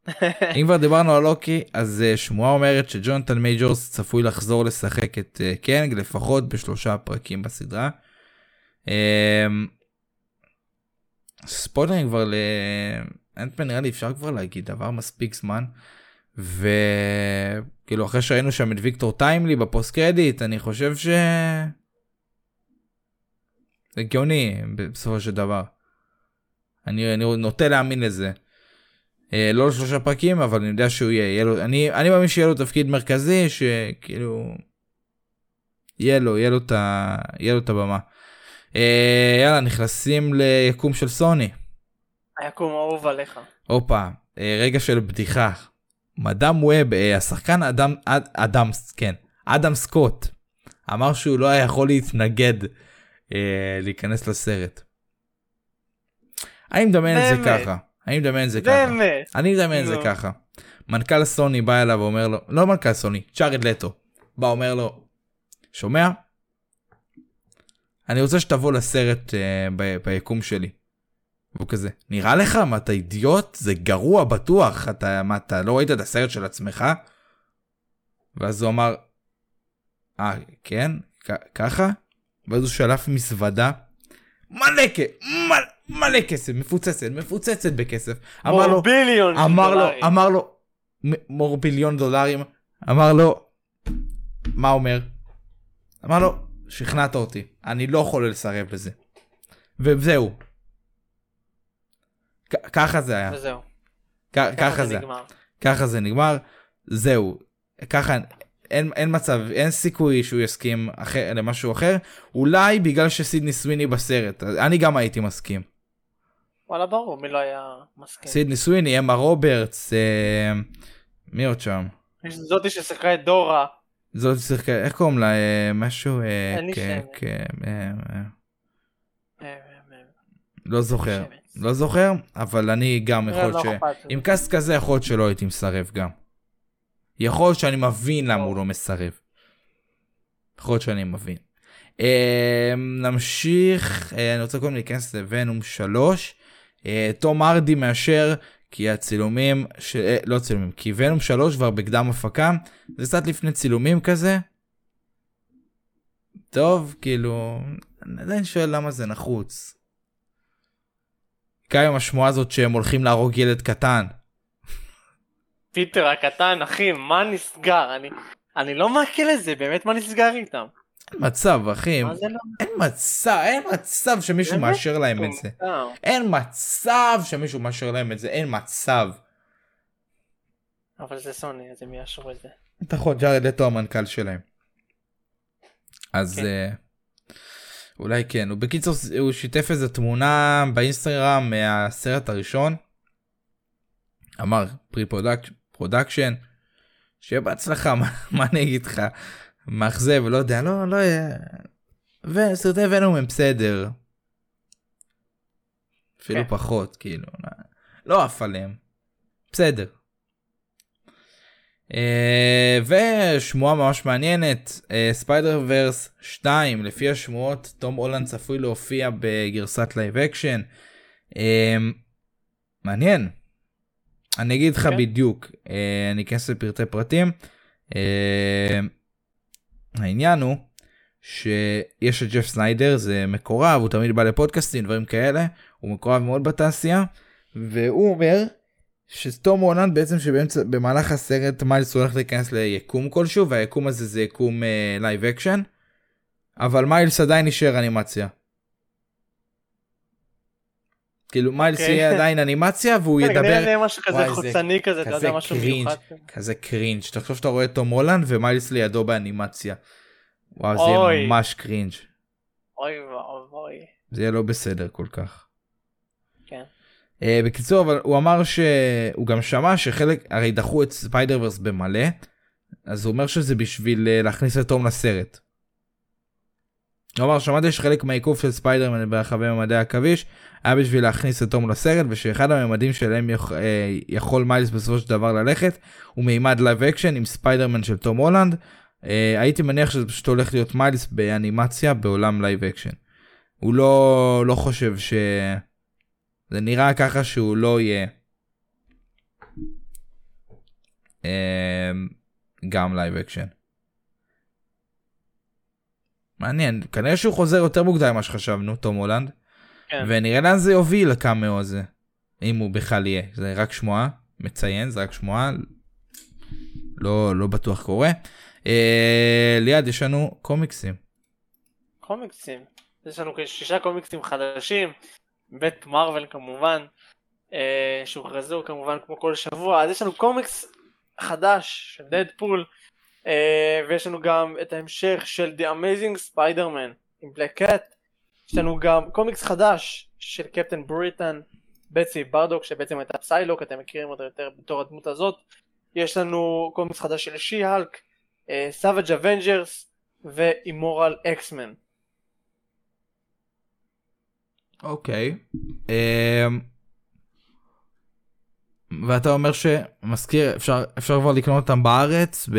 אם כבר דיברנו על לוקי, אז אה, שמועה אומרת שג'ונתן מייג'ורס צפוי לחזור לשחק את אה, קנג לפחות בשלושה פרקים בסדרה. אמ, ספוילרים כבר לאנטמן נראה לי אפשר כבר להגיד עבר מספיק זמן. וכאילו אחרי שראינו שם את ויקטור טיימלי בפוסט קרדיט אני חושב ש... זה הגיוני בסופו של דבר. אני, אני נוטה להאמין לזה. אה, לא לשלושה פרקים אבל אני יודע שהוא יהיה, יהיה לו, אני, אני מאמין שיהיה לו תפקיד מרכזי שכאילו יהיה לו, יהיה לו את, ה, יהיה לו את הבמה. אה, יאללה נכנסים ליקום של סוני. היקום אהוב עליך. הופה, אה, רגע של בדיחה. מדאם ווב, אה, השחקן אדם, אד, אדם, כן, אדם סקוט, אמר שהוא לא היה יכול להתנגד אה, להיכנס לסרט. אני מדמיין את זה? ככה. אני מדמיין את זה ככה. באמת. אני מדמיין את זה נו. ככה. מנכ"ל סוני בא אליו ואומר לו, לא מנכ"ל סוני, צ'ארד לטו. בא אומר לו, שומע? אני רוצה שתבוא לסרט אה, ביקום שלי. והוא כזה, נראה לך? מה אתה אידיוט? זה גרוע בטוח. אתה, מה, אתה לא ראית את הסרט של עצמך? ואז הוא אמר, אה, כן? כ- ככה? ואז הוא שלף מזוודה. מלא כסף, מלא, מלא כסף, מפוצצת, מפוצצת בכסף. אמר לו, ביליון אמר לו, דולרים. אמר לו, מור ביליון דולרים, אמר לו, מה אומר? אמר לו, שכנעת אותי, אני לא יכול לסרב לזה. וזהו. ככה זה היה, וזהו. ככה זה, נגמר. ככה זה נגמר, זהו. ככה, אין, אין מצב, אין סיכוי שהוא יסכים אחר, למשהו אחר, אולי בגלל שסידני סוויני בסרט, אני גם הייתי מסכים. וואלה ברור, מי לא היה מסכים. סידני סוויני, אמה רוברטס, אה, מי עוד שם? זאתי ששיחקה את דורה. זאת שיחקה, איך קוראים לה? אה, משהו... אה, אין לי שם. אה, לא זוכר. לא זוכר, אבל אני גם יכול לא ש... עם קאסט כזה יכול להיות שלא הייתי מסרב גם. יכול להיות שאני מבין למה לא. הוא לא מסרב. יכול להיות שאני מבין. נמשיך, אני רוצה קודם להיכנס לוונום 3. אה, תום ארדי מאשר כי הצילומים, ש... אה, לא צילומים, כי ונום 3 כבר בקדם הפקה, זה קצת לפני צילומים כזה. טוב, כאילו, אני עדיין שואל למה זה נחוץ. גם עם השמועה הזאת שהם הולכים להרוג ילד קטן. פיטר הקטן, אחי, מה נסגר? אני, אני לא מעכל את זה, באמת מה נסגר איתם? מצב, אחי. לא? אין מצב, אין מצב שמישהו? מאשר להם את זה. אין מצב שמישהו מאשר להם את זה, אין מצב. אבל זה סוני, אז הם יאשרו את זה. נכון, ג'ארד לטו המנכ"ל שלהם. אז כן. אה, אולי כן. הוא בקיצור, הוא שיתף איזה תמונה באינסטגרם מהסרט הראשון. אמר pre production. שיהיה בהצלחה, מה, מה אני אגיד לך? מאכזב, לא יודע, לא, לא. וסרטי ונום הם בסדר. אפילו כן. פחות, כאילו. לא עף עליהם. בסדר. אה, ושמועה ממש מעניינת, Spider-Verse 2, לפי השמועות, תום הולנד צפוי להופיע בגרסת live action. אה, מעניין. אני אגיד לך כן. בדיוק, אה, אני אכנס לפרטי פרטים. העניין הוא שיש את ג'ף סניידר, זה מקורב, הוא תמיד בא לפודקאסטים, דברים כאלה, הוא מקורב מאוד בתעשייה, והוא אומר שתום הולנד בעצם שבאמצע במהלך הסרט מיילס הולך להיכנס ליקום כלשהו והיקום הזה זה יקום live action אבל מיילס עדיין נשאר אנימציה. כאילו מיילס אוקיי. יהיה עדיין אנימציה והוא כן, ידבר משהו כזה חוצני כזה, אתה כזה cringe. כזה cringe תחשוב שאתה רואה את תום הולנד ומיילס לידו באנימציה. וואו זה. יהיה ממש cringe אוי ואבוי. זה יהיה לא בסדר כל כך. כן. Uh, בקיצור אבל הוא אמר שהוא גם שמע שחלק הרי דחו את Spider-Verse במלא אז הוא אומר שזה בשביל uh, להכניס את תום לסרט. אמר שמעתי שחלק מהעיכוב של ספיידרמן ברחבי ממדי העכביש היה בשביל להכניס את תום לסרט ושאחד הממדים שלהם יכ... uh, יכול מיילס בסופו של דבר ללכת הוא מימד live action עם ספיידרמן של תום הולנד. Uh, הייתי מניח שזה פשוט הולך להיות מיילס באנימציה בעולם live action. הוא לא לא חושב ש... זה נראה ככה שהוא לא יהיה אמ, גם live action. מעניין, כנראה שהוא חוזר יותר מוקדם ממה שחשבנו, תום הולנד, כן. ונראה לאן זה יוביל הקאמאו הזה, אם הוא בכלל יהיה, זה רק שמועה, מציין, זה רק שמועה, לא, לא בטוח קורה. אה, ליד יש לנו קומיקסים. קומיקסים. יש לנו שישה קומיקסים חדשים, בית מרוויל כמובן, אה, שהוכרזו כמובן כמו כל שבוע, אז יש לנו קומיקס חדש של דדפול, ויש לנו גם את ההמשך של The Amazing Spider-Man עם בלק קאט, יש לנו גם קומיקס חדש של קפטן בריטן, בצי ברדוק שבעצם הייתה פסיילוק, אתם מכירים אותה יותר בתור הדמות הזאת, יש לנו קומיקס חדש של She-Hulk, Savage Avengers ו Immoral X-Men. אוקיי. אמ, ואתה אומר שמזכיר אפשר אפשר כבר לקנות אותם בארץ ב...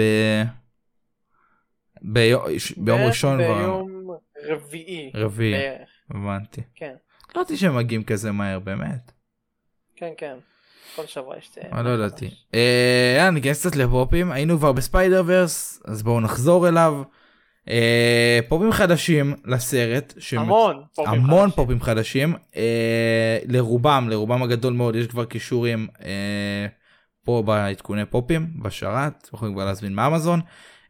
ביום, ביום ראשון ביום רביעי. רביעי בערך. הבנתי. כן, לא ידעתי שהם מגיעים כזה מהר באמת. כן, כן. כל שבוע יש... את- אה, לא ידעתי. אה, ניכנס קצת לפופים היינו כבר בספיידר ורס אז בואו נחזור אליו. אה, פופים חדשים לסרט. שהם- המון פופים המון חדשים. פופים חדשים אה, לרובם לרובם הגדול מאוד יש כבר קישורים אה, פה בעדכוני פופים בשרת יכולים כבר להזמין מאמזון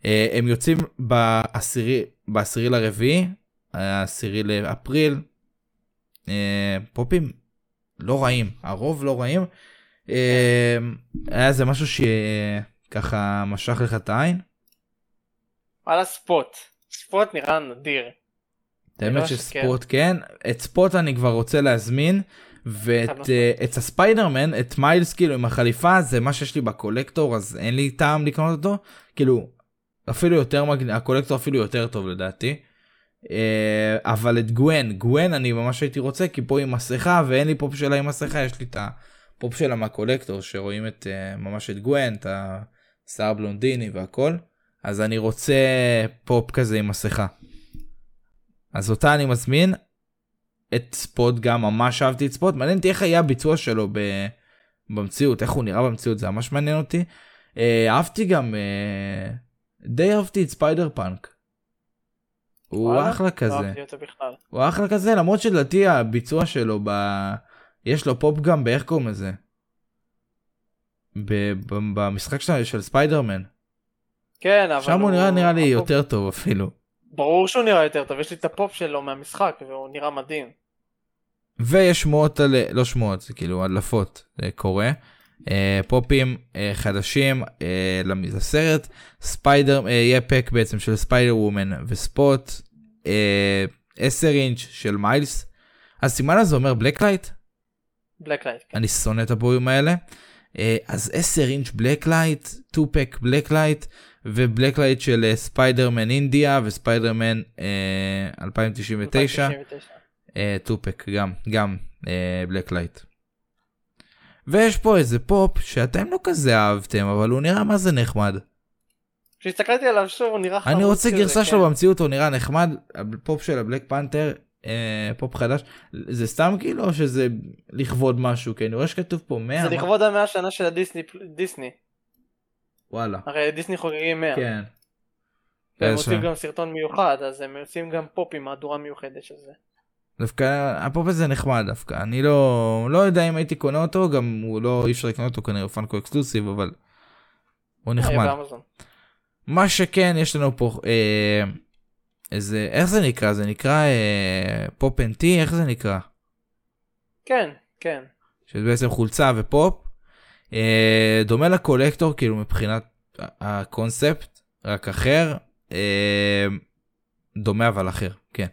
אה, הם יוצאים בעשירי בעשירי לרביעי העשירי לאפריל אה, פופים לא רעים הרוב לא רעים אה, היה זה משהו שככה משך לך את העין על הספוט. ספוט נראה נדיר. האמת לא שספורט כן את ספוט אני כבר רוצה להזמין ואת. אה, את הספיידרמן את מיילס כאילו עם החליפה זה מה שיש לי ב collector אז אין לי טעם לקנות אותו כאילו אפילו יותר ה collector אפילו יותר טוב לדעתי. אה, אבל את גוון, גוון אני ממש הייתי רוצה כי פה עם מסכה ואין לי פופ שלה עם מסכה, יש לי את הפופ שלה מה collector שרואים את אה, ממש את גוון, את השיער בלונדיני והכל, אז אני רוצה פופ כזה עם מסכה. אז אותה אני מזמין. את ספוט גם ממש אהבתי את ספוט, מעניין אותי איך היה הביצוע שלו ב... במציאות, איך הוא נראה במציאות, זה ממש מעניין אותי. אה, אהבתי גם, אה, די אהבתי את Spider-Punk. הוא? אחלה לא כזה. הוא אחלה כזה למרות שלדעתי הביצוע שלו ב... יש לו פופ גם באיך קוראים לזה. במשחק של, של ספיידרמן. כן, אבל שם הוא נראה נראה לי יותר טוב אפילו. ברור שהוא נראה יותר טוב, יש לי את הפופ שלו מהמשחק, והוא נראה מדהים. ויש שמועות על לא שמועות זה כאילו הדלפות זה קורה. אה, pop-ים אה, חדשים אה, לסרט ספיידר יהיה pack בעצם של Spider-Woman וספוט אה, 10 אינץ' של מיילס. הסימן הזה אומר black light black light. אני שונא את הבויים האלה. אז 10 אינץ' black light, 2 pack black light ו black light של אה, Spider-Man India ו Spider-Man אה, 2099. 2 pack גם גם black light. ויש פה איזה פופ שאתם לא כזה אהבתם אבל הוא נראה מה זה נחמד. כשהסתכלתי עליו שוב הוא נראה חמוד אני רוצה גרסה כן. שלו במציאות הוא נראה נחמד הפופ של ה Black Panther אה, פופ חדש זה סתם כאילו או שזה לכבוד משהו כי אני רואה שכתוב פה 100 זה לכבוד המאה שנה של הדיסני, דיסני. וואלה הרי דיסני חוגגים 100. כן. והם עושים שם. גם סרטון מיוחד, אז הם עושים גם פופ עם מהדורה מיוחדת של זה. דווקא הפופ הזה נחמד דווקא אני לא לא יודע אם הייתי קונה אותו גם הוא לא אי אפשר לקנות אותו כנראה Funko exclusive אבל הוא יהיה נחמד. מה שכן יש לנו פה אה, איזה איך זה נקרא זה נקרא אה, Pop and Tee איך זה נקרא כן, כן. שזה בעצם חולצה ופופ אה, דומה ל Collector כאילו מבחינת הקונספט רק אחר אה, דומה אבל אחר כן.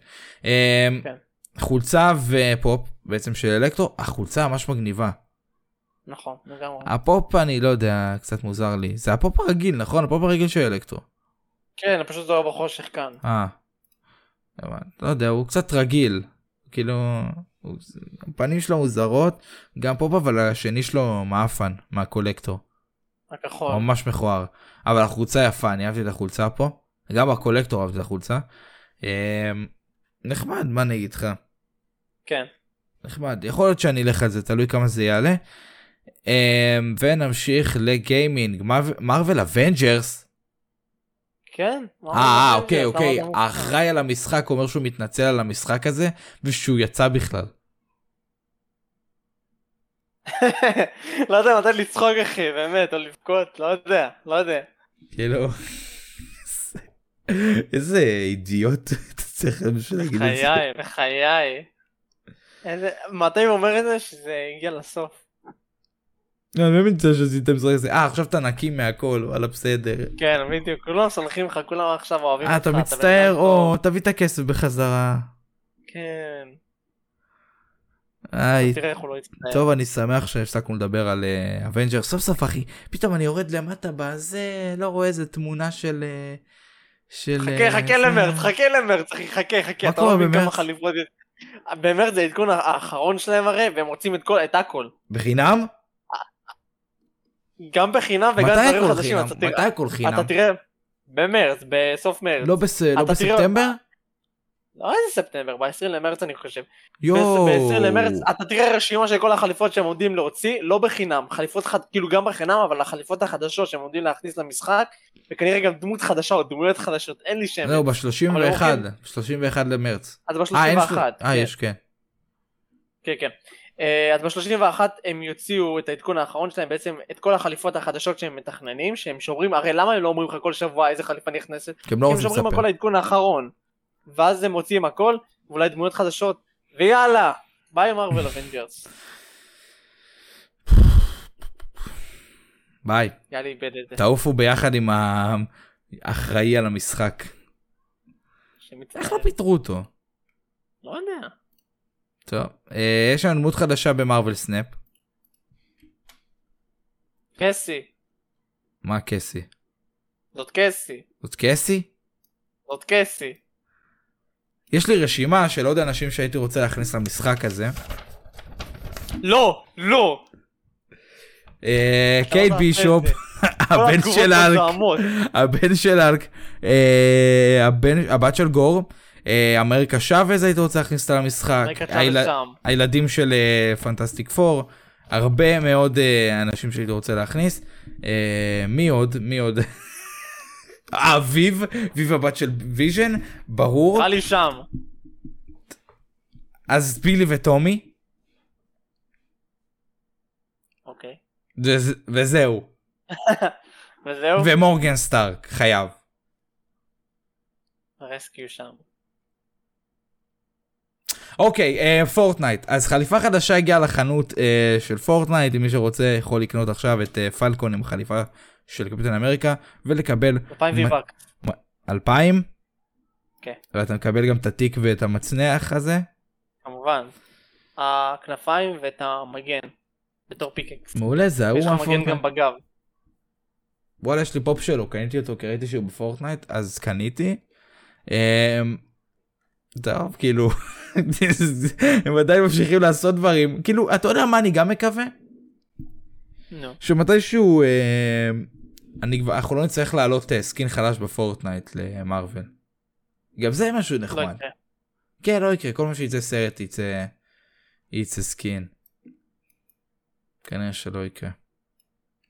אה, כן. חולצה ופופ בעצם של Electro החולצה ממש מגניבה נכון, לגמרי. הפופ אני לא יודע קצת מוזר לי זה הפופ הרגיל נכון הפופ הרגיל של Electro. כן, פשוט זוהר בחושך כאן. אה. לא יודע הוא קצת רגיל כאילו הפנים שלו מוזרות גם פופ אבל השני שלו מאפן מהקולקטור הכחול. ממש מכוער אבל החולצה יפה אני אהבתי את החולצה פה גם הקולקטור אהבתי את החולצה. אה, נחמד מה אני אגיד לך כן. נחמד יכול להיות שאני אלך על זה תלוי כמה זה יעלה. אה, ונמשיך לגיימינג Marvel Avengers כן? אה? אוקיי, אוקיי. מוכן? האחראי על המשחק אומר שהוא מתנצל על המשחק הזה, ושהוא יצא בכלל. לא יודע מתי לצחוק אחי, באמת, או לבכות, לא יודע, לא יודע. כאילו... איזה אידיוט אתה צריך בשביל להגיד את זה. בחיי, בחיי. מתי הוא אומר את זה? שזה הגיע לסוף. לא, אני לא מבין שעשיתם משחק הזה. אה, עכשיו אתה נקי מהכל, וואלה בסדר. כן, בדיוק, כולם סולחים לך, כולם עכשיו אוהבים אה, אותך. אתה מצטער? או. תביא את הכסף בחזרה. כן. הוא לא. טוב, אני שמח שהפסקנו לדבר על Avengers. סוף סוף, אחי, פתאום אני יורד למטה בזה, לא רואה איזה תמונה של... אה, של... חכה, אה, חכה זה. למרץ, חכה למרץ, חכה, חכה. אתה לא מבין כמה? חליפות. במרץ זה העדכון האחרון שלהם הרי, והם רוצים את הכל. בחינם? גם בחינם וגם מתי דברים הכל חדשים. חינם? אתה תראה- מתי הכל חינם? אתה תראה, במרץ, בסוף מרץ. לא בס- לא בספטמבר? לא איזה ספטמבר, ב-20 למרץ אני חושב. יואו. ב-20 למרץ אתה תראה רשימה של כל החליפות שהם עומדים להוציא, לא בחינם, חליפות חד... כאילו גם בחינם, אבל החליפות החדשות שהם עומדים להכניס למשחק, וכנראה גם דמות חדשה או דמויות חדשות, אין לי שם. זהו, אבל ב-31, הם 31 למרץ. אז אה, אין של- ב-31. אה, יש, כן. כן, כן. אה, אז ב-31 הם יוציאו את העדכון האחרון שלהם, בעצם את כל החליפות החדשות שהם מתכננים, שהם שומרים, הרי למה הם לא אומרים לך כל שבוע איזה חליפה נכנסת? כי הם לא הם רוצים שומרים על לספר. כל העדכון האחרון. ואז הם מוציאים הכל, ואולי דמויות חדשות, ויאללה, ביי Marvel Avengers. ביי. יאללה איבד את זה. תעופו ביחד עם האחראי על המשחק. איך לא פיטרו אותו? לא יודע. טוב. אה, יש לנו דמות חדשה ב Marvel Snap. קסי. מה קסי? זאת קסי. זאת קסי? זאת קסי. יש לי רשימה של עוד אנשים שהייתי רוצה להכניס למשחק הזה. לא, לא. אה, קייט בישופ, הבן של האלק, מזוהמות. הבן של אה, הבן- הבת של גור, אה, אמריקה שוויז הייתי רוצה להכניס אותה למשחק, היל-. הילדים של אה, פנטסטיק פור, הרבה מאוד אה, אנשים שהייתי רוצה להכניס. אה, מי עוד? מי עוד? אה, אביב, אביב הבת של ויז'ן, ברור. נראה לי שם. אז בילי וטומי, אוקיי. וזה- וזהו. וזהו. ומורגן סטארק, חייב. Rescue שם. אוקיי, אה, Fortnite. אז חליפה חדשה הגיעה לחנות אה, של Fortnite, אם מי שרוצה יכול לקנות עכשיו את אה, Falcon עם חליפה של Captain America, ולקבל 2,000 מה- V-Bucks. 2,000, כן, ואתה מקבל גם את התיק ואת המצנח הזה. כמובן. הכנפיים ואת המגן. בתור pickaxe. מעולה, זה ההוא יש לך מגן מה Fortnite. גם בגב. וואלה, יש לי פופ שלו, קניתי אותו, כי ראיתי שהוא ב Fortnite, אז קניתי. אמ, טוב, כאילו, הם עדיין ממשיכים לעשות דברים. כאילו, אתה יודע מה אני גם מקווה? נו. שמתישהו אה, אני כבר אנחנו לא נצטרך להעלות אה, skin חדש ב Fortnite ל Marvel. גם זה משהו לא נחמד. יקרה. כן לא יקרה כל מה שיצא סרט יצא יצא skin. כנראה שלא יקרה.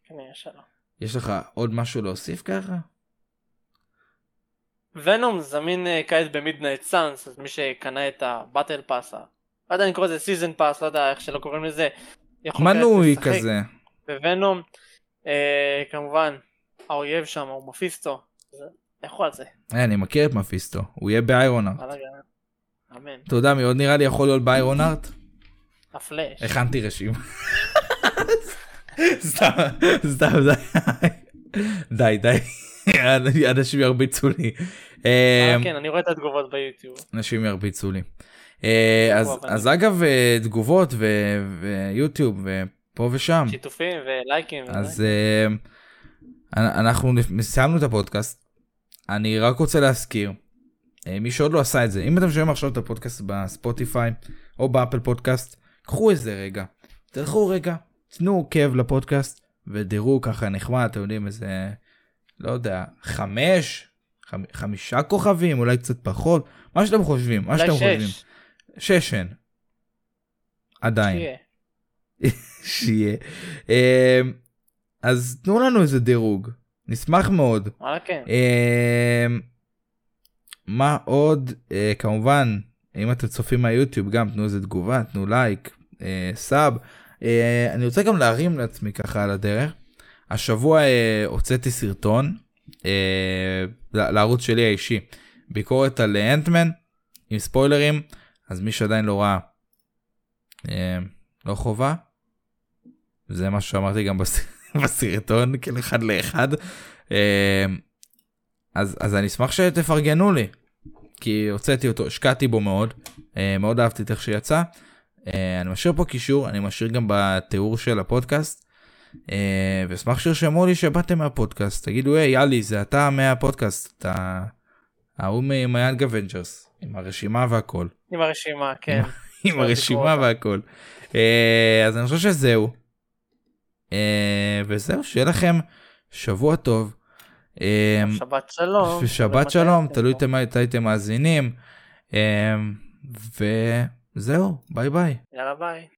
כנראה שלא. יש לך עוד משהו להוסיף ככה? Venom זמין אה, כעת ב Midnight Suns, אז מי שקנה את ה battle pass, לא יודע אם קורא לזה season pass, לא יודע איך שלא קוראים לזה, מנוי כזה. בוונום, אה, כמובן, האויב שם הוא מפיסטו, אז לכו על זה, אה, אני מכיר את מפיסטו הוא יהיה באיירונארט. אמן, אתה יודע מי עוד נראה לי יכול להיות באיירונארט? הפלאש, הכנתי רשימה. סתם, סתם, די, די, אנשים ירביצו לי. אה, אמ, כן, אני רואה את התגובות ביוטיוב, אנשים ירביצו לי. אה, אז, אגב אה, תגובות ויוטיוב ופה ושם שיתופים ולייקים, אז אה, אנ- אנחנו סיימנו את הפודקאסט. אני רק רוצה להזכיר אה, מי שעוד לא עשה את זה אם אתם שומעים עכשיו את הפודקאסט בספוטיפיי או באפל פודקאסט קחו איזה רגע תלכו רגע תנו עוקב לפודקאסט ודירוג ככה נחמד אתם יודעים איזה לא יודע חמש חמ, חמישה כוכבים אולי קצת פחות מה שאתם חושבים מה שאתם אולי חושבים שש, ששן. עדיין. שיהיה. שיהיה. אמ, אז תנו לנו איזה דירוג. נשמח מאוד. וואלה כן, אמ, מה עוד? אה, כמובן, אם אתם צופים מהיוטיוב גם תנו איזה תגובה, תנו לייק, אה, סאב. אה, אני רוצה גם להרים לעצמי ככה על הדרך. השבוע אה, הוצאתי סרטון אה, לערוץ שלי האישי. ביקורת על אנטמן עם ספוילרים, אז מי שעדיין לא ראה, אה, לא חובה. זה מה שאמרתי גם בס... בסרטון, כאילו אחד לאחד. אה, אז, אז אני אשמח שתפרגנו לי, כי הוצאתי אותו, השקעתי בו מאוד, אה, מאוד אהבתי את איך שיצא. אה, אני משאיר פה קישור, אני משאיר גם בתיאור של הפודקאסט. אה, ואשמח שירשמו לי שבאתם מהפודקאסט, תגידו, היי, יאלי, זה אתה מהפודקאסט, אתה ההוא מ Young Avengers, עם הרשימה והכל. עם הרשימה, כן, עם הרשימה. והכל. אה, אז אני חושב שזהו. אה, וזהו, שיהיה לכם שבוע טוב. שבת שלום, מתי שלום, אתם תלוי. מתי הייתם מאזינים. וזהו, ביי ביי. יאללה ביי.